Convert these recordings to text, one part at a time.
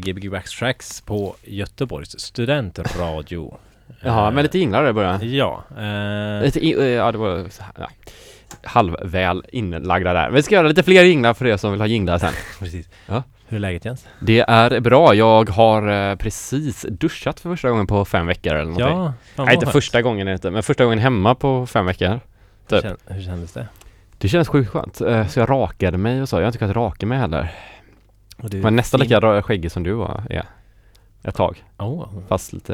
Gbg Backtracks på Göteborgs studentradio. Jaha, Eh, med lite jinglar i början. Ja. Eh, Lite, eh, ja det var ja, halvväl inlagda där. Vi ska göra lite fler jinglar för er som vill ha jinglar sen. precis. Ja. Hur är läget Jens? Det är bra, jag har eh, precis duschat för första gången på fem veckor eller någonting. Ja, Nej inte vad första gången inte, men första gången hemma på fem veckor. typ. Hur, kän- hur kändes det? Det känns sjukt skönt. Så jag rakade mig och så. Jag har inte kunnat raka mig heller. Du, Men nästan lika skäggig som du var, är. Ett tag. Oh, Fast lite,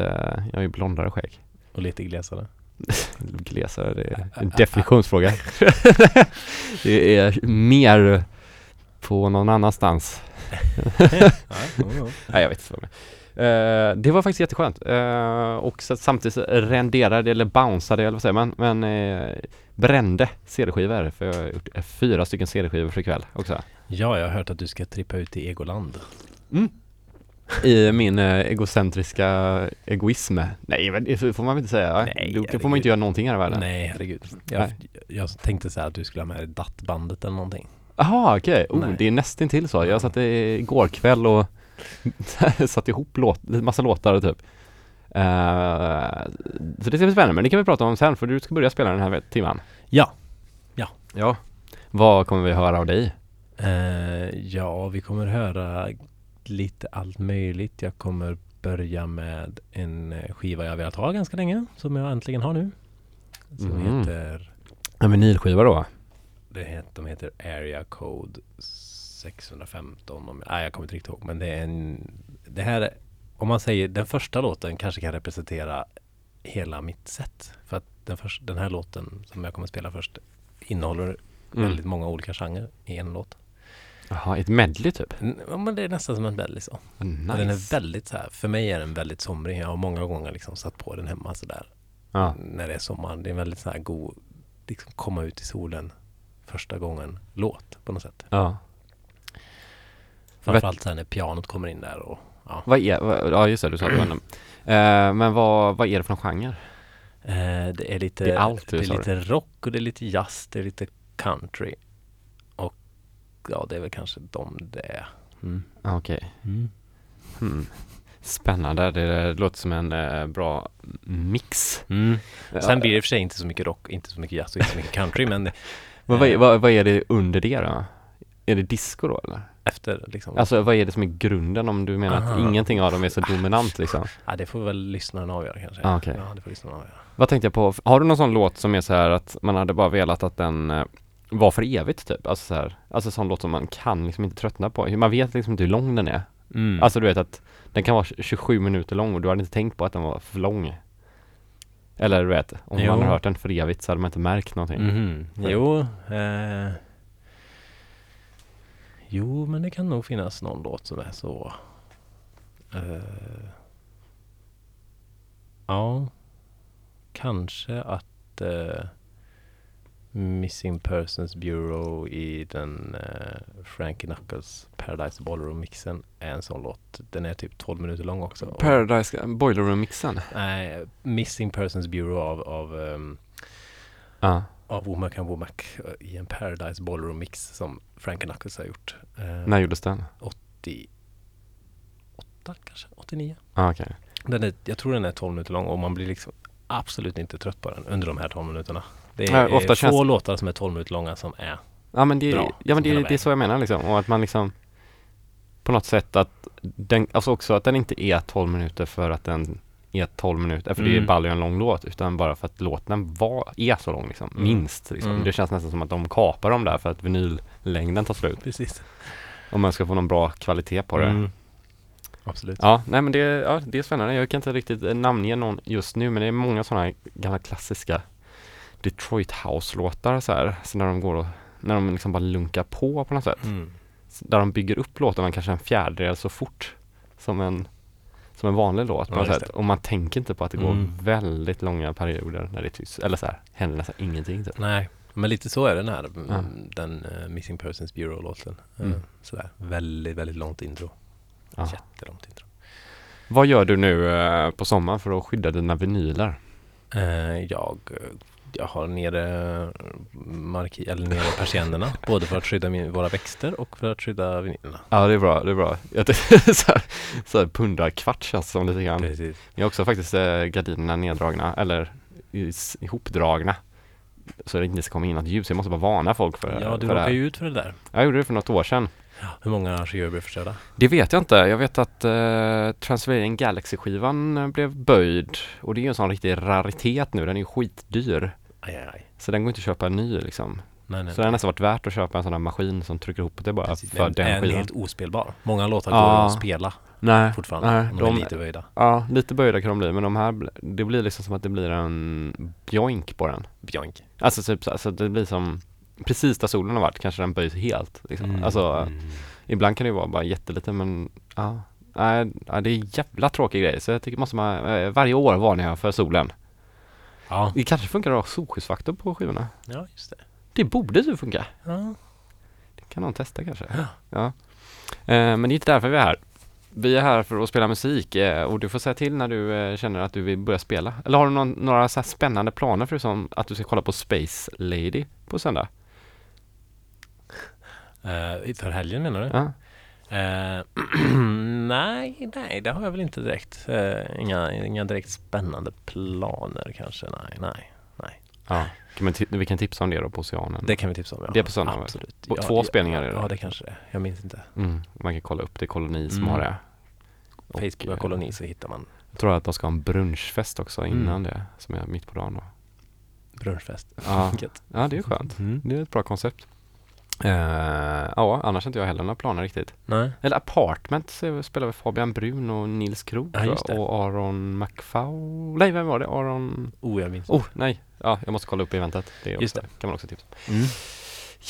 jag har ju blondare skägg. och lite glesare. Glesare, det är en definitionsfråga. det är mer på någon annanstans. ja. Nej jag vet inte vad. Eh, Det var faktiskt jätteskönt. Eh, och så samtidigt renderade eller bounceade eller vad säger man, men eh, brände CD-skivor. För jag har gjort fyra stycken CD-skivor för ikväll också. Ja, jag har hört att du ska trippa ut i Egoland. I min eh, egocentriska egoism. Nej men det får man väl inte säga? Nej, Då får man inte göra någonting här i världen. Nej, herregud. Jag, Nej. jag tänkte säga att du skulle ha med dig dattbandet eller någonting. Jaha okej, oh, Nej. det är nästan till så. Jag satt igår kväll och satt ihop låt, massa låtar typ. Eh, så det ska bli spännande, men det kan vi prata om sen för du ska börja spela den här timman. Ja. Ja. Vad kommer vi höra av dig? Eh, ja, vi kommer höra lite allt möjligt. Jag kommer börja med en eh, skiva jag velat ha ganska länge, som jag äntligen har nu. Som Mhm. heter, En vinylskiva då? det heter, de heter Area Code 615. Om, nej, jag kommer inte riktigt ihåg, men det är en, det här, är- om man säger den första låten kanske kan representera hela mitt set. För att den, först, den här låten som jag kommer spela först innehåller Mm. väldigt många olika genrer i en låt. Jaha, ett medley typ? Ja, men det är nästan som en medley så. Nice. Den är väldigt så här, för mig är den väldigt somrig. Jag har många gånger liksom satt på den hemma sådär. Ja. När det är sommar. Det är en väldigt så här god, liksom komma ut i solen första gången låt på något sätt. ja. Framförallt sen när pianot kommer in där och ja. Vad är, vad, ja just det, du sa det var en- eh, Men vad, vad är det för någon genre? Eh, det är lite, Det är allt, det är lite rock och det är lite jazz, det är lite country. Ja, det är väl kanske de det är. Mm. Ah, Okej. Hmm. Spännande, det låter som en eh, bra mix. Mm. Sen blir det i och för sig inte så mycket rock, inte så mycket jazz och inte så mycket country men det, vad, är- vad, vad är det under det då? Är det disco då eller? efter liksom. Alltså vad är det som är grunden om du menar att Aha. ingenting av dem är så dominant liksom? ja, det får väl lyssnaren avgöra kanske. Ah, okej. Ja, det får lyssnaren avgöra. Vad tänkte jag på? Har du någon sån låt som är så här att man hade bara velat att den eh, var för evigt typ? Alltså så här, alltså sån låt som man kan liksom inte tröttna på. Man vet liksom inte hur lång den är. Mm. Alltså du vet att den kan vara 27 minuter lång och du hade inte tänkt på att den var för lång. Eller du vet, om Jo. man hade hört den för evigt så hade man inte märkt någonting. Mhm. Jo, eh, jo, men det kan nog finnas någon låt som är så. Eh, ja, kanske att eh, Missing Persons Bureau i den eh, Frankie Knuckles Paradise Ballroom-mixen är en sån låt. Den är typ 12 minuter lång också. Och- Paradise Boiler Room-mixen. Nej, Missing Persons Bureau av, av ehm, Ja. av Womack and Womack eh, i en Paradise Ballroom mix som Frank Knuckles har gjort. Eh, När gjordes den? 88 kanske, 89. Ja okej. Den är, jag tror den är 12 minuter lång och man blir liksom absolut inte trött på den under de här 12 minuterna. Det är Nej, ofta få känns- låtar som är 12 minuter långa som är Ja men det, Bra, ja, men det, det är så jag menar liksom. Och att man liksom på något sätt att den, alltså också att den inte är 12 minuter för att den är 12 minuter, för det är Mm. bara en lång låt, utan bara för att låten var, är så lång liksom, Mm. minst liksom. Mm. Det känns nästan som att de kapar dem där för att vinyllängden tar slut. Precis. Om man ska få någon bra kvalitet på det. Mm. Absolut. Ja, nej men det, ja, det är spännande. Jag kan inte riktigt namnge någon just nu, men det är många sådana gamla klassiska Detroit House-låtar så här. Så när de går och, när de liksom bara lunkar på på något sätt. Mm. Där de bygger upp låtarna kanske en fjärdedel så fort som en, som en vanlig låt på Ja, något sätt. det. Och man tänker inte på att det går Mm. väldigt långa perioder när det är tyst. Eller så här, händer nästan ingenting typ. Nej, men lite så är den här. Ja. Den eh, Missing Persons Bureau-låten. Eh, Mm. Sådär. Väldigt, väldigt långt intro. Ja. Jättelångt intro. Vad gör du nu eh, på sommaren för att skydda dina vinyler? Jag Jag har nere marki eller nere persiennerna både för att skydda min, våra växter och för att skydda vinylerna. Ja det är bra, det är bra. Jag tänkte så här, så här pundarkvart känns det som lite grann. Precis. Jag har också faktiskt eh, gardinerna neddragna eller ihopdragna. Så det inte ska komma in något ljus. Jag måste bara varna folk för, Ja, du för det råkade här. ju ut för det där. Jag gjorde det för något år sedan. Hur många arrangörer blev förstörda? Det vet jag inte. Jag vet att eh, Transylvanian Galaxy-skivan eh, blev böjd och det är ju en sån riktig raritet nu. Den är ju skitdyr. Aj, aj, aj. Så den går inte att köpa en ny liksom. Nej, nej. Så det har nästan varit värt att köpa en sån här maskin som trycker ihop det bara Precis, för den är skivan. helt ospelbar. Många låtar Ja. går att spela Nej, fortfarande. nej, de, de- är lite böjda. ja, lite böjda kan de bli men de här, det blir liksom som att det blir en joink på den. Bjoink. Alltså typ så, alltså det blir som precis där solen har varit kanske den böjs helt. Liksom. Alltså mm. ibland kan det ju vara bara jättelite men ja. Nej, ja, det är jävla tråkig grej så jag tycker måste man, eh, varje år varnar jag för solen. Ja. Det kanske funkar att ha solskyddsfaktor på skivorna. ja, just det. Det borde ju funka. Ja. Det kan någon testa kanske. Ja. Eh, men det är inte därför vi är här. Vi är här för att spela musik eh, och du får säga till när du eh, känner att du vill börja spela. Eller har du någon, några så spännande planer förutom att du ska kolla på Space Lady på söndag? Eh, för helgen menar du? Ja. Eh, nej, nej, det har jag väl inte direkt. Eh, inga, inga direkt spännande planer kanske. Nej, nej, nej. ja. Kan man vi kan tipsa om det då på Oceanen. Det kan vi tipsa om. Ja. Det är på söndag, va? Absolut. Och två spelningar är det. Ja, det kanske det är. Jag minns inte. Mm, man kan kolla upp det, koloni som Mm. har det. Och, Facebook och koloni så hittar man Jag tror att de ska ha en brunchfest också innan Mm. det, som är mitt på dagen då. brunchfest. Ja, ja det är skönt. Mm. Det är ett bra koncept. Eh, ja, annars har inte jag heller några planer riktigt. Nej. Eller Apartment så spelar vi Fabian Brun och Nils Krog Ja, det. och Aron McFaul. Nej, vem var det? Aron... Oh, jag minns Oh, nej. Ja, jag måste kolla upp eventet. Det också, kan man också tipsa. Mm.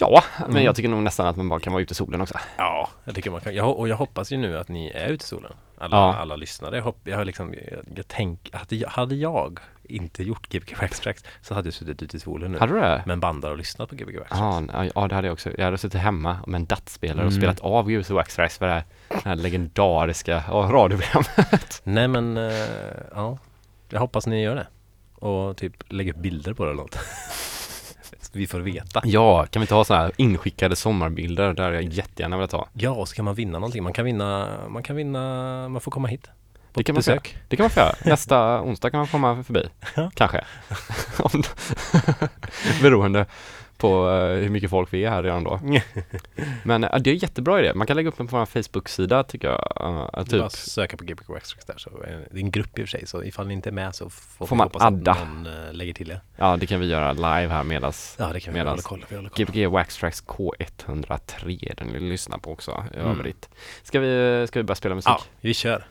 Ja, men Mm. jag tycker nog nästan att man bara kan vara ute i solen också. Ja, jag tycker man kan. Jag, och jag hoppas ju nu att ni är ute i solen. Alla, Ja. alla lyssnare. Jag, hopp, jag liksom, jag, jag tänk, hade, jag, hade jag inte gjort Gbg Wax Tracks så hade jag suttit ute i solen nu. Hade du det? Med en bandare och lyssnat på Gbg Wax Tracks. Ja, ja, det hade jag också. Jag hade suttit hemma med en DAT-spelare och Mm. spelat av Use Wax Tracks för det här, det här legendariska radioprogrammet. Nej men, eh, ja. Jag hoppas ni gör det. Och typ lägger upp bilder på det eller något. Vi får veta. Ja, kan vi inte ha sådana här inskickade sommarbilder där jag jättegärna vill ta? Ja, och så kan man vinna någonting. Man kan vinna, man kan vinna, man får komma hit. Det kan man få. Det kan man få göra. Nästa onsdag kan man komma förbi. Kanske. Beroende på eh, hur mycket folk vi är här redan då. Men eh, det är en jättebra idé. Man kan lägga upp den på vår Facebook-sida tycker jag. Är typ. bara söka på Gbg Wax Tracks där. Så det är en grupp i och för sig. Så ifall ni inte är med så får, Får man adda. att någon lägger till det. Ja, det kan vi göra live här medas Ja, det kan vi Medans hålla koll. Vi håller koll. Gbg Wax Tracks K103. Den vill lyssna på också i Mm. övrigt. Ska vi, ska vi börja spela musik? Ja, vi kör.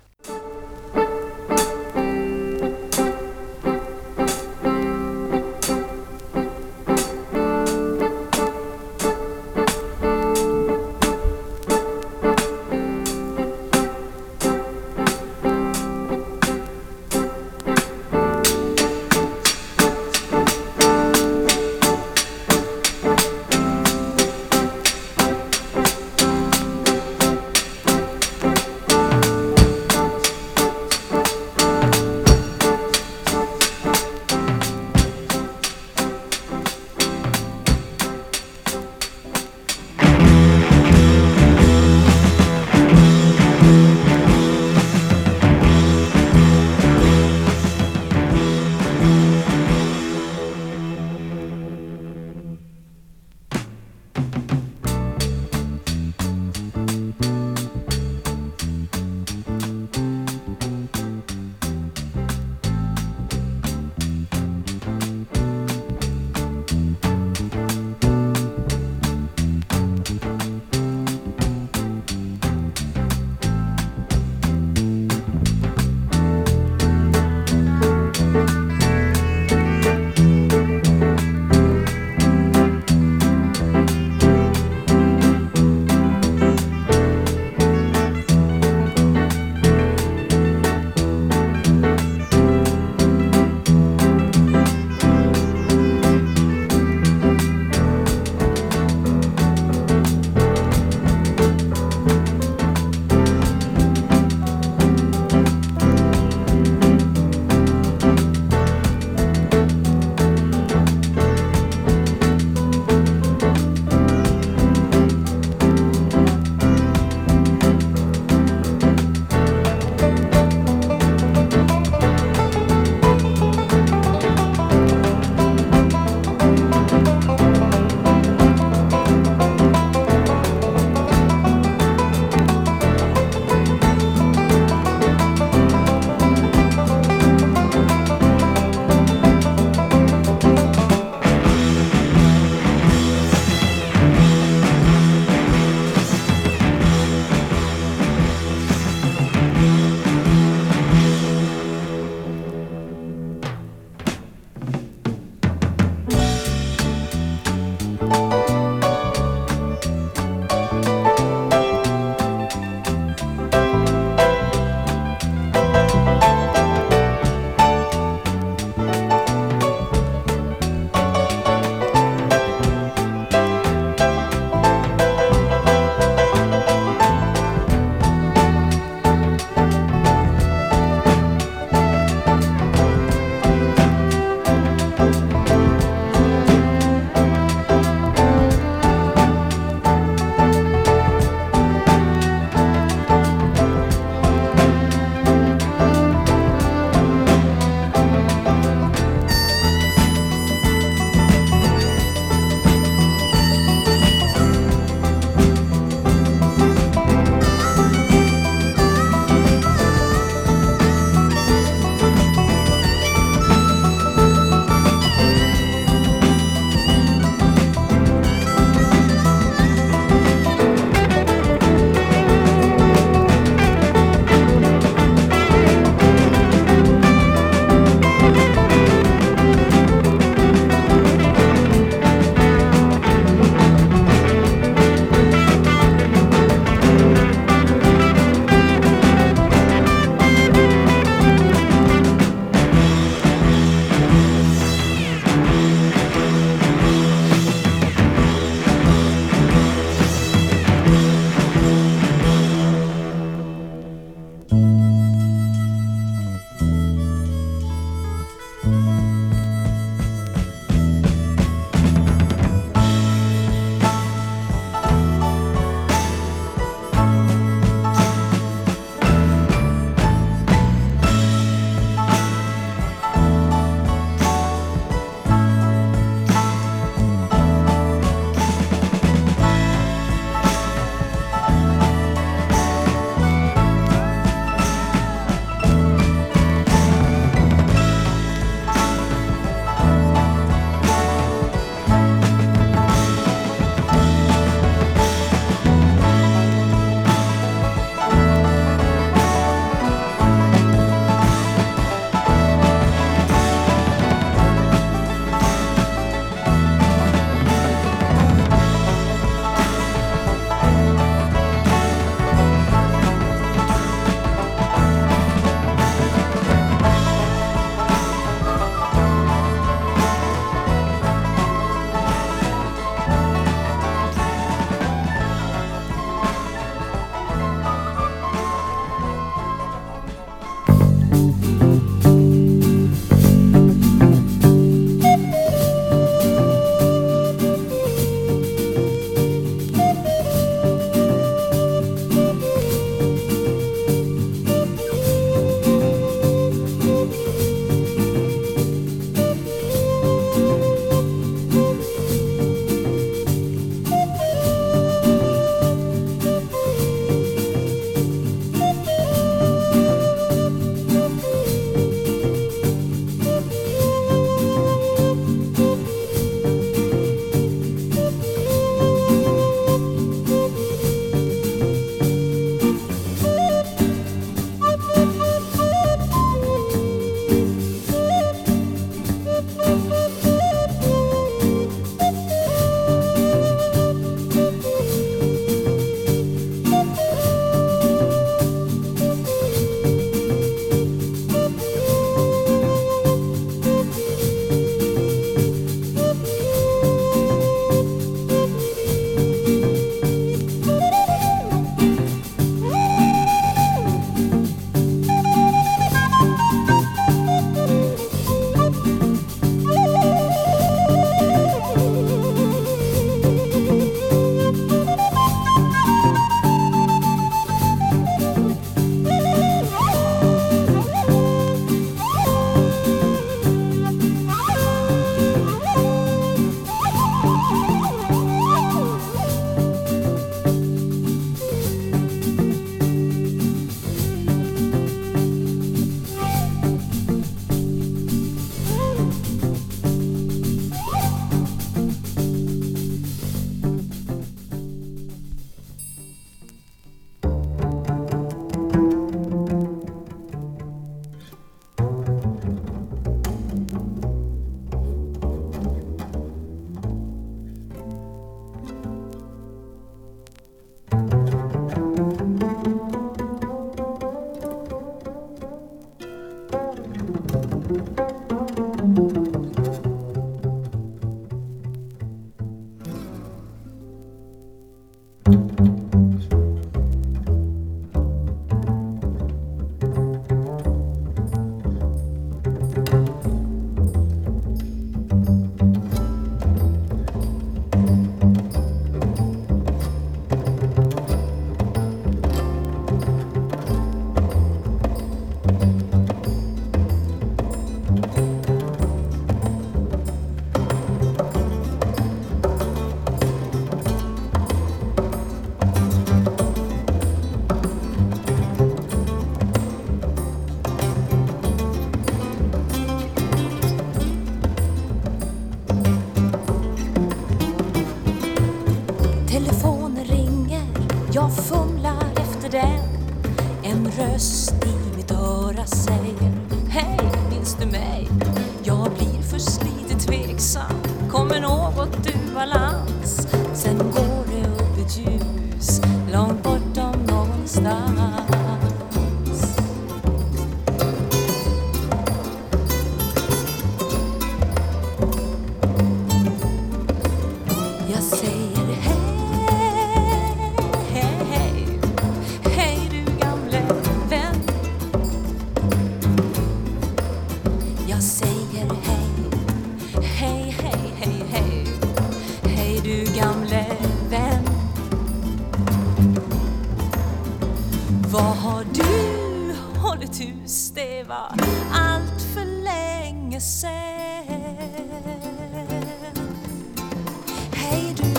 Hey,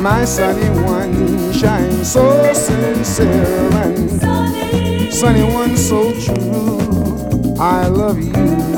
My sunny one shines so sincere and sunny, sunny one so true. I love you.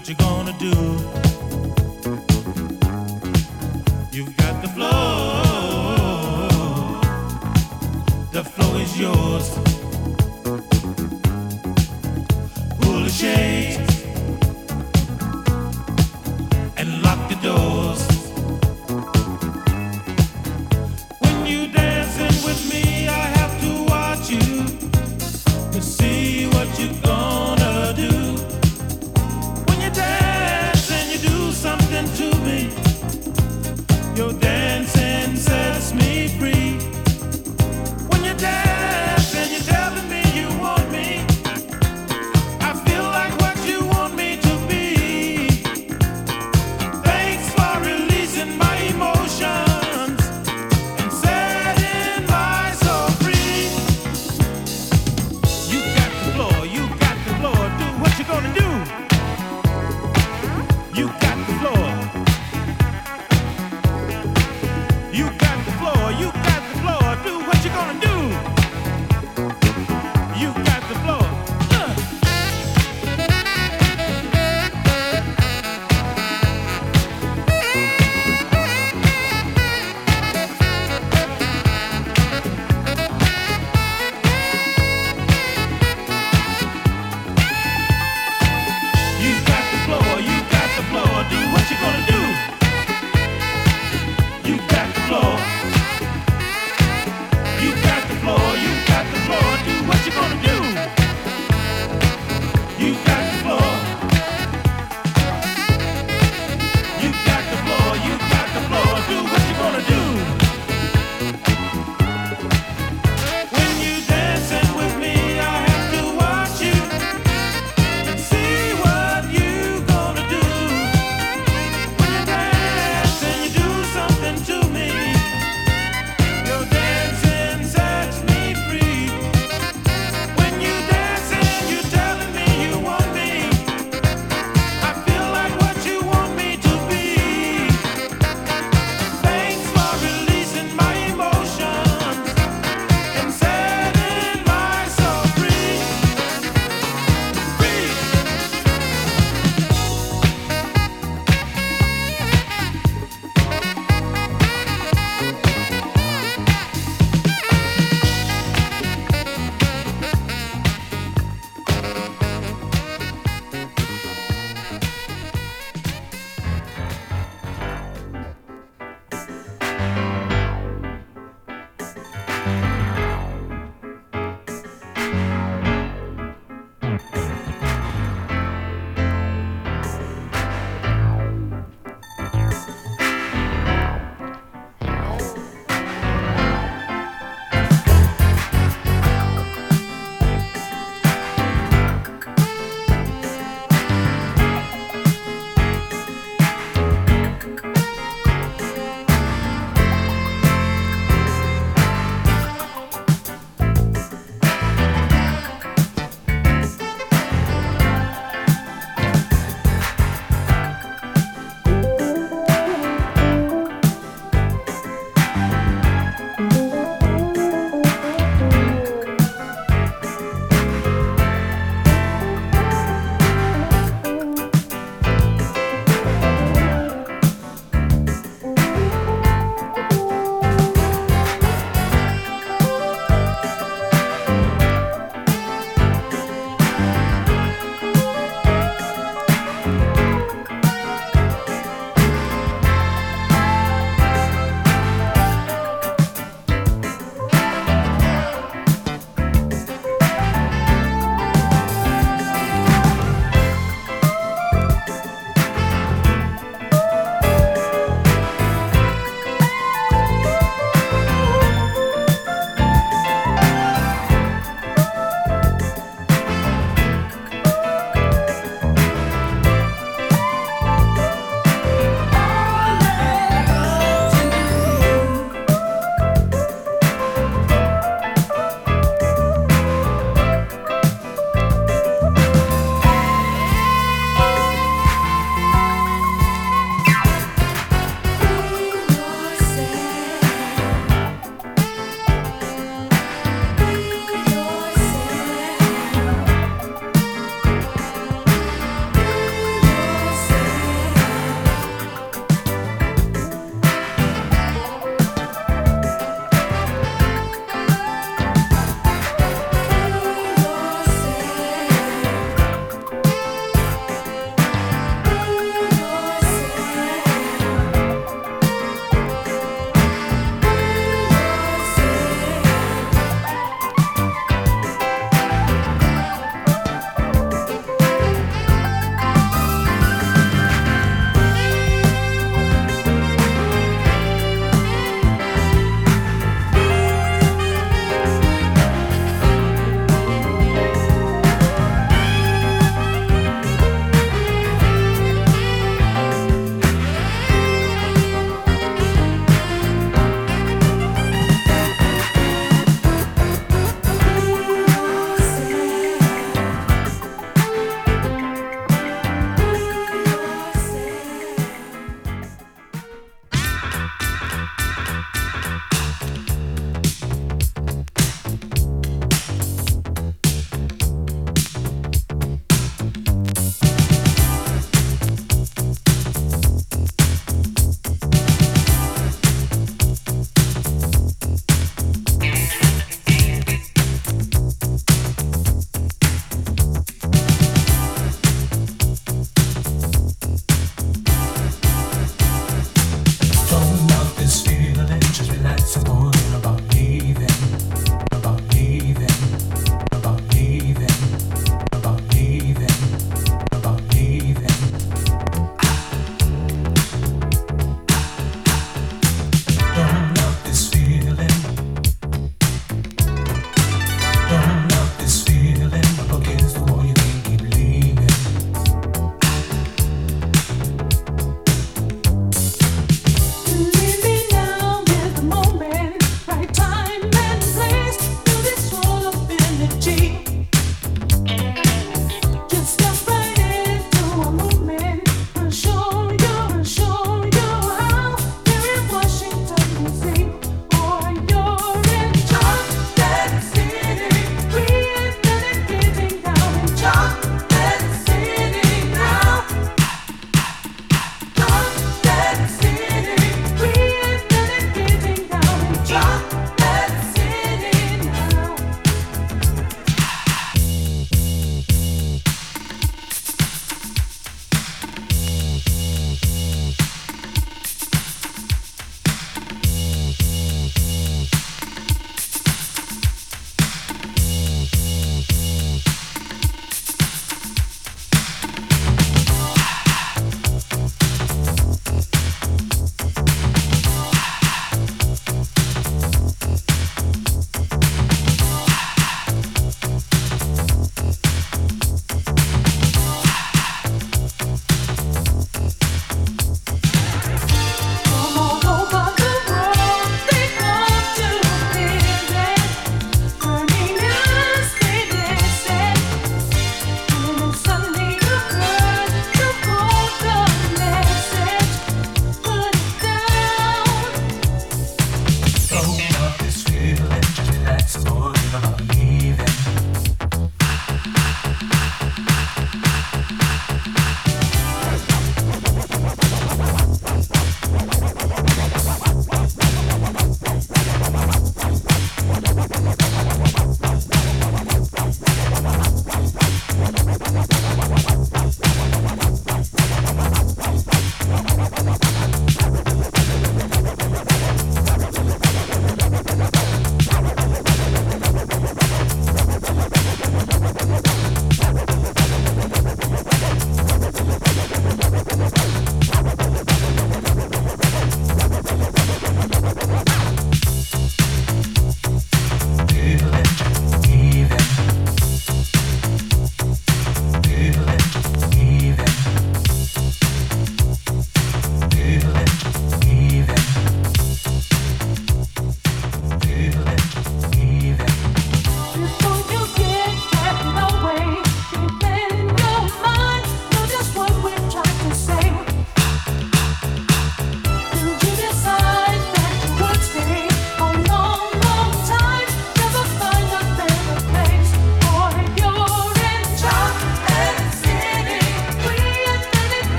What you're gonna do.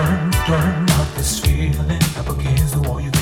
turn, turn up this feeling up against the wall. You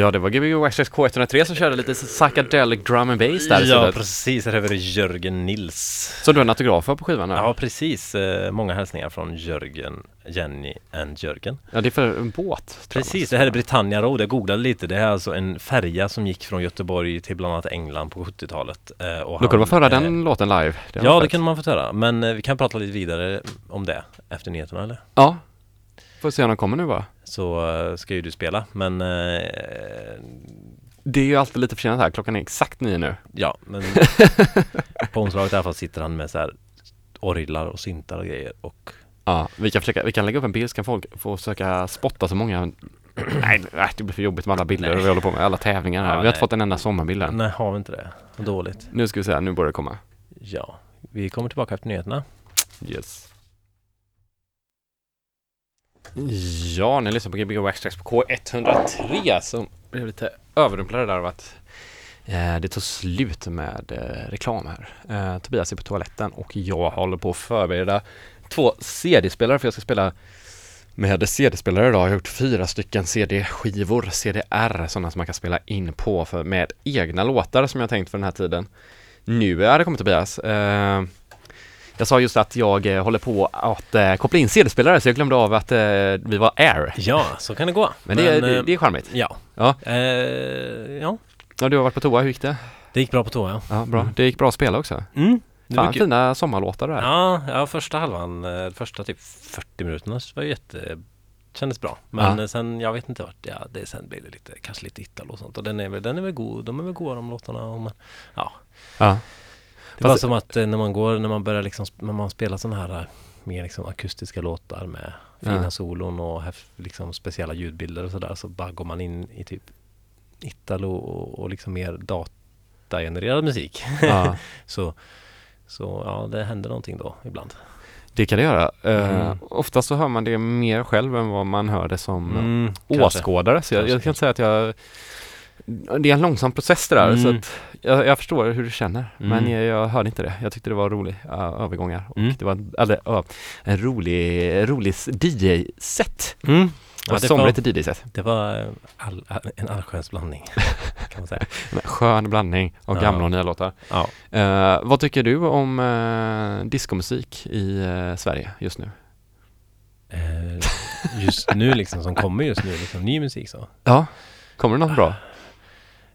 Ja, det var Gbg Waxtrax K103 som körde lite psychedelic drum and bass där Ja, precis. Här har vi Jörgen Nils. Så du har en autograf på skivan nu? Ja, precis. Eh, Många hälsningar från Jörgen, Jenny and Jörgen. ja, det är för en båt. Precis, det här är Britannia Road. Jag googlade lite. Det är alltså en färja som gick från Göteborg till bland annat England på 70-talet. Eh, Då kunde man föra eh, den låten live. Det var Ja, det kunde man få höra. Men eh, vi kan prata lite vidare om det efter nyheterna eller? Ja. Får se om den kommer nu bara. Så eh, ska ju du spela. Men eh, Det är ju alltid lite försenat här, klockan är exakt nio nu. ja, men på omslaget i alla fall sitter han med så här orglar och syntar och grejer. Och Ja, vi kan, försöka, vi kan lägga upp en bild så kan folk få försöka spotta så många Nej, det blir för jobbigt med alla bilder Nej. vi håller på med, alla tävlingar här. Ja, vi har nej. inte fått en enda sommarbild än. nej, har vi inte det? Dåligt. Nu ska vi se, nu börjar det komma. Ja, vi kommer tillbaka efter nyheterna. Yes. Ja, ni lyssnar på Gbg Waxtrax på K103 som blev lite överrumplade där av att eh, det tog slut med eh, reklam här. Eh, Tobias är på toaletten och jag håller på att förbereda två CD-spelare för jag ska spela med CD-spelare idag. Jag har gjort fyra stycken CD-skivor, CDR, sådana som man kan spela in på för, med egna låtar som jag tänkt för den här tiden. Nu är det kommit Tobias. Eh, jag sa just att jag eh, håller på att eh, koppla in CD-spelare så jag glömde av att eh, vi var Air. Ja, så kan det gå. Men, det, eh, det, det är charmigt. Ja. Ja. Eh, ja, Ja, du har varit på toa, hur gick det? det gick bra på toa ja. Ja, bra. Det gick bra att spela också. Mm. Det Fan, kul. fina sommarlåtar där. Ja, ja, första halvan, första typ 40 minuterna var jätte Kändes bra. Men Ja. sen, jag vet inte vart, ja det sen blir det lite, kanske lite Italo och sånt. Och den är väl, den är väl god, de är väl goda de låtarna. Man, ja. Ja. Det var som att eh, när man går, när man börjar liksom, när man spelar sådana här eh, mer liksom akustiska låtar med fina Ja. solon och liksom speciella ljudbilder och sådär så bara går man in i typ Italo och, och liksom mer datagenererad musik. Ja, så, så ja, det händer någonting då ibland. det kan det göra. Uh, Mm. Oftast så hör man det mer själv än vad man hör det som Mm, kanske. åskådare. Så jag, jag Kanske, kan säga att jag det är en långsam process det där, så Mm. att jag, jag förstår hur du känner. Men Mm. jag, jag hörde inte det. Jag tyckte det var roliga övergångar. Och Mm. det var en- eller, ja, en rolig, rolig DJ-set. Mm. Ja, det, somrigt var, DJ-set. det var eh, all, all, en allsköns blandning kan man säga. En skön blandning av Ja. gamla och nya låtar. Ja. Eh, vad tycker du om uh, diskomusik i eh, Sverige just nu? Just nu liksom, som kommer just nu, liksom ny musik så. Ja, kommer det något bra?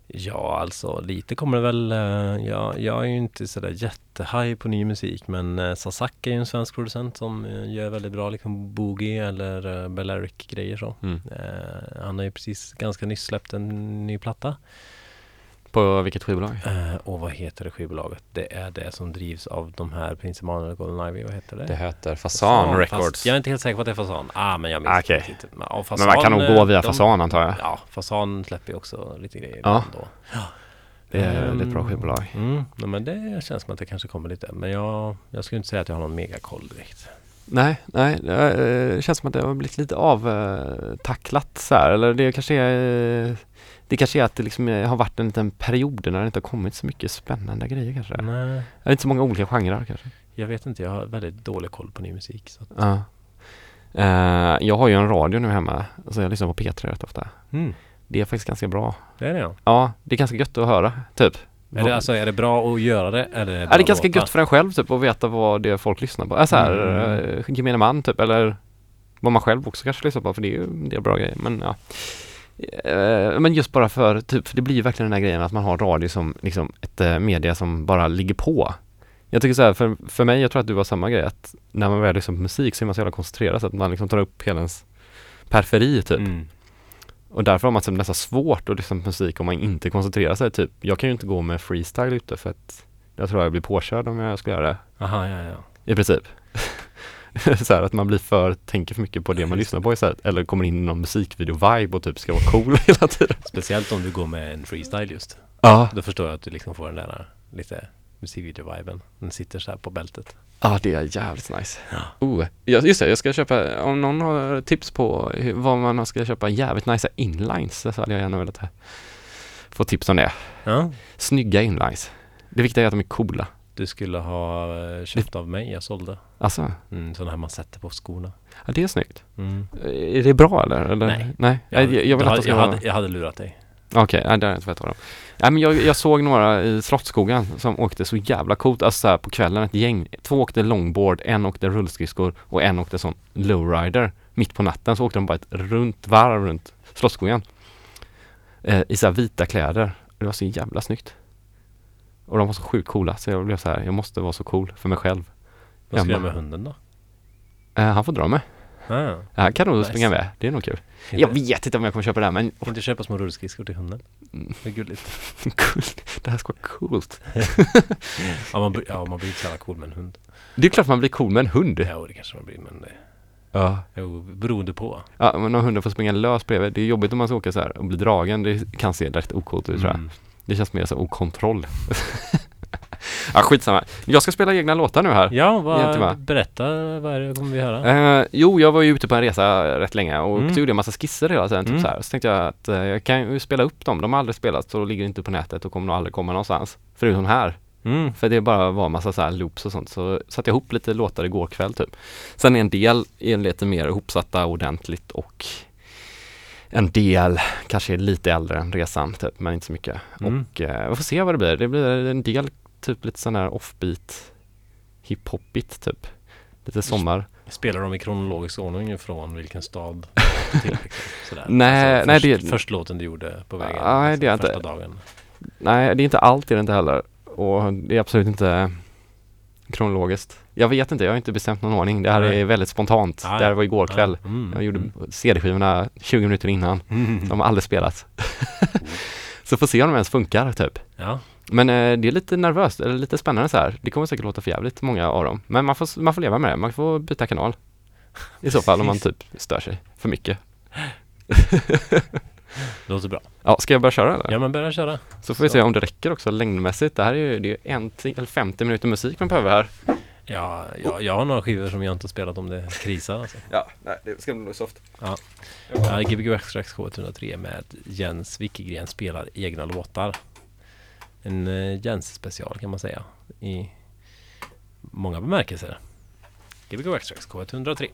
Ja, alltså lite kommer det väl. Eh, jag, jag är ju inte sådär jättehaj på ny musik men eh, Sasaki är ju en svensk producent som eh, gör väldigt bra liksom boogie eller Balearic grejer så. Mm. Han har ju precis ganska nyss släppt en ny platta. På vilket skivbolag? Eh, och vad heter det skivbolaget? Det är det som drivs av de här Prince Emanuel och Golden Ivy. Vad heter det? Det heter Fasan Records. Fast jag är inte helt säker på att det är Fasan. Ah, men jag minns Ah, okej. inte. Men, ja, Men man kan nog gå eh, via de- Fasan antar jag. Ja, Fasan släpper ju också lite grejer Ja. då. Det är, det är ett bra Ehm, skivbolag. Mm, nej, men det känns som att det kanske kommer lite. Men jag, jag skulle inte säga att jag har någon megakoll direkt. Nej, nej, det eh, känns som att det har blivit lite avtacklat så här. Eller det kanske är eh, det kanske är att det liksom eh, har varit en liten period när det inte har kommit så mycket spännande grejer kanske. Nej, Det är inte så många olika genrer kanske. jag vet inte. Jag har väldigt dålig koll på ny musik. Så att, Ja. Eh, jag har ju en radio nu hemma, så jag lyssnar på P3 rätt ofta. mm, Det är faktiskt ganska bra. det är det ja. Ja, det är ganska gött att höra, typ. Är det, alltså, är det bra att göra det? Eller är det, Ja, det är ganska gött för en själv typ att veta vad det är folk lyssnar på. Alltså här, Mm. eh, gemene man typ eller vad man själv också kanske lyssnar på för det är ju en del bra grejer men ja. Eh, Men just bara för typ, för det blir ju verkligen den här grejen att man har radio som liksom ett eh, media som bara ligger på. Jag tycker så här, för, för mig, jag tror att du har samma grej att när man väl lyssnar på musik så är man så jävla koncentrerad så att man liksom tar upp hela ens periferi typ. Mm. Och därför har man typ nästan svårt att lyssna på musik om man inte koncentrerar sig typ. Jag kan ju inte gå med freestyle ute för att jag tror jag blir påkörd om jag skulle göra det. Aha, ja, ja. I princip. så här att man blir för, tänker för mycket på det man lyssnar på istället. Eller kommer in i någon musikvideo-vibe och typ ska vara cool hela tiden. Speciellt om du går med en freestyle just. Ja, Då förstår jag att du liksom får den där lite musikvideo-viben. Den sitter så här på bältet. ja det är jävligt nice. Oh, ja, just det, jag ska köpa, om någon har tips på vad man ska köpa jävligt nice inlines så hade jag gärna velat få tips om det. Ja. Snygga inlines. Det viktiga är att de är coola. Du skulle ha eh, köpt av mig, jag sålde. Alltså, Mm, sådana här man sätter på skorna. ja det är snyggt. Mm. Är det bra eller? eller? Nej. Nej, jag, jag, jag vill att de hade, ska jag, vara... hade, jag hade lurat dig. Okej, okay, det har jag inte vet vad de. Nej men jag, jag såg några i Slottsskogen som åkte så jävla coolt, alltså så här på kvällen ett gäng. Två åkte longboard, en åkte rullskridskor och en åkte sån lowrider. Mitt på natten så åkte de bara ett runt varv runt Slottsskogen. Eh, I så här vita kläder. Det var så jävla snyggt. Och de var så sjukt coola så jag blev så här, jag måste vara så cool för mig själv. Vad ska Hemma. jag med hunden då? Eh, han får dra med. Ah, Han kan nog Nice. springa med, det är nog kul. inte, Jag vet inte om jag kommer köpa det här men Kan inte köpa små rullskridskor till hunden? Mm. Det är gulligt. Det här ska vara coolt. Ja man, blir- ja, man blir inte så jävla cool med en hund. Det är klart man blir cool med en hund. Jo, det kanske man blir, men det Ja. jo, beroende på. Ja, men om hunden får springa lös bredvid, det är jobbigt om man ska åka så här och bli dragen. Det kan se rätt ocoolt ut tror jag. Mm. Det känns mer som okontroll. ja, skitsamma. Jag ska spela egna låtar nu här. Ja, vad, berätta, vad är det kommer vi höra? Eh, jo, jag var ju ute på en resa rätt länge och Mm. gjorde jag massa skisser hela tiden. Typ Mm. så, här. så tänkte jag att eh, jag kan ju spela upp dem. De har aldrig spelats och ligger inte på nätet och kommer nog aldrig komma någonstans. Förutom här. Mm. För det bara var massa så här loops och sånt. Så satte jag ihop lite låtar igår kväll typ. Sen är en del är lite mer ihopsatta ordentligt och en del kanske lite äldre än resan typ, men inte så mycket. Mm. Och eh, vi får se vad det blir. Det blir en del typ lite sån här offbeat hiphopigt typ. Lite sommar. Spelar de i kronologisk ordning från vilken stad till? Liksom, sådär. Nej, nej, först, det- Först låten du gjorde på vägen? Nej, alltså, det är första inte. dagen? Nej, det är inte allt är det inte heller. Och det är absolut inte kronologiskt. Jag vet inte, jag har inte bestämt någon ordning. Det här Nej. är väldigt spontant. Ah, det här var igår kväll. Mm. Jag gjorde CD-skivorna 20 minuter innan. Mm. De har aldrig spelats. så får se om de ens funkar typ. Ja, Men eh, det är lite nervöst, eller lite spännande så här. Det kommer säkert låta för jävligt många av dem. Men man får, man får leva med det. Man får byta kanal. I så fall om man typ stör sig för mycket. låter bra. Ja, ska jag börja köra eller? Ja men börja köra. Så får vi så. se om det räcker också längdmässigt. Det här är ju det är ju en ti- eller 50 minuter musik man behöver här. Ja, jag, jag har några skivor som jag inte har spelat om det krisar alltså. Ja, nej, det ska bli soft. Ja. Ja, Gbg Extrax K103 med Jens Wickegren spelar egna låtar. En uh, Jens special kan man säga. I många bemärkelser. Gbg Extrax K103.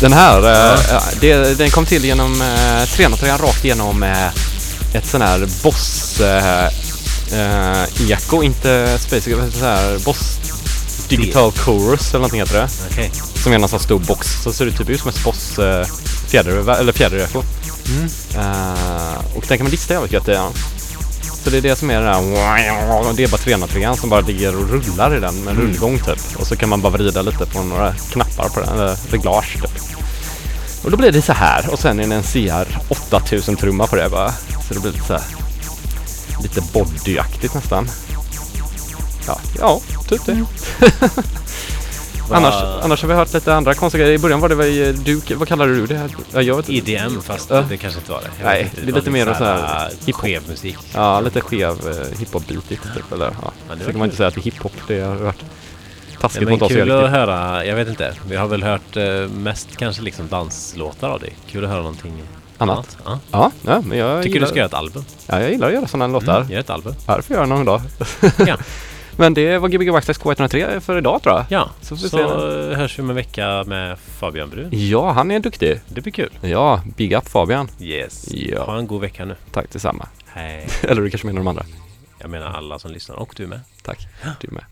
Den här, eh, ja, det, den kom till genom eh, 303 rakt igenom eh, ett sån här boss eh, eh, eko, inte Space Eko, så här boss Digital Chorus eller någonting heter det. Okej. Som är någon sån stor box. Så ser det typ ut som ett boss eh, fjäder, eller fjädereko. Mm. Eh, och den kan man lista jävligt gött i. Ja. Så det är det som är den här, det är bara 303 som bara ligger och rullar i den med en rullgång typ. Och så kan man bara vrida lite på några knappar på den, eller reglage typ. Och då blir det så här och sen är det en CR 8000 trumma på det bara. Så det blir lite så här, lite bodyaktigt nästan. Ja, ja, typ det. annars, annars har vi hört lite andra konstiga grejer. I början var det väl du, vad kallade du det? Ja, jag vet inte. EDM fast Ja. det kanske inte var det. Jag Nej, inte, det är lite mer så här, hiphop. Skev musik. Ja, lite skev eh, hiphop-beatigt typ. Eller, ja. det Så kan man inte säga att det är hiphop. Det har Nej, taskigt mot oss kul att höra, jag vet inte. Vi har väl hört eh, mest kanske liksom danslåtar av dig. Kul att höra någonting Annat. Ja. Ja, ja, men jag Tycker gillar, du ska göra ett album? Ja, jag gillar att göra sådana låtar. Mm, gör ett album. Varför göra någon dag? Ja. Men det var Gbg Waxxax K103 för idag tror jag. Ja, Så så, får se hörs vi om en vecka med Fabian Brun. Ja, han är duktig. Det blir kul. Ja, big up Fabian. Yes. Ja. Ha en god vecka nu. Tack detsamma. Hej. Eller du kanske menar de andra. Jag menar alla som lyssnar och du med. Tack. Du med.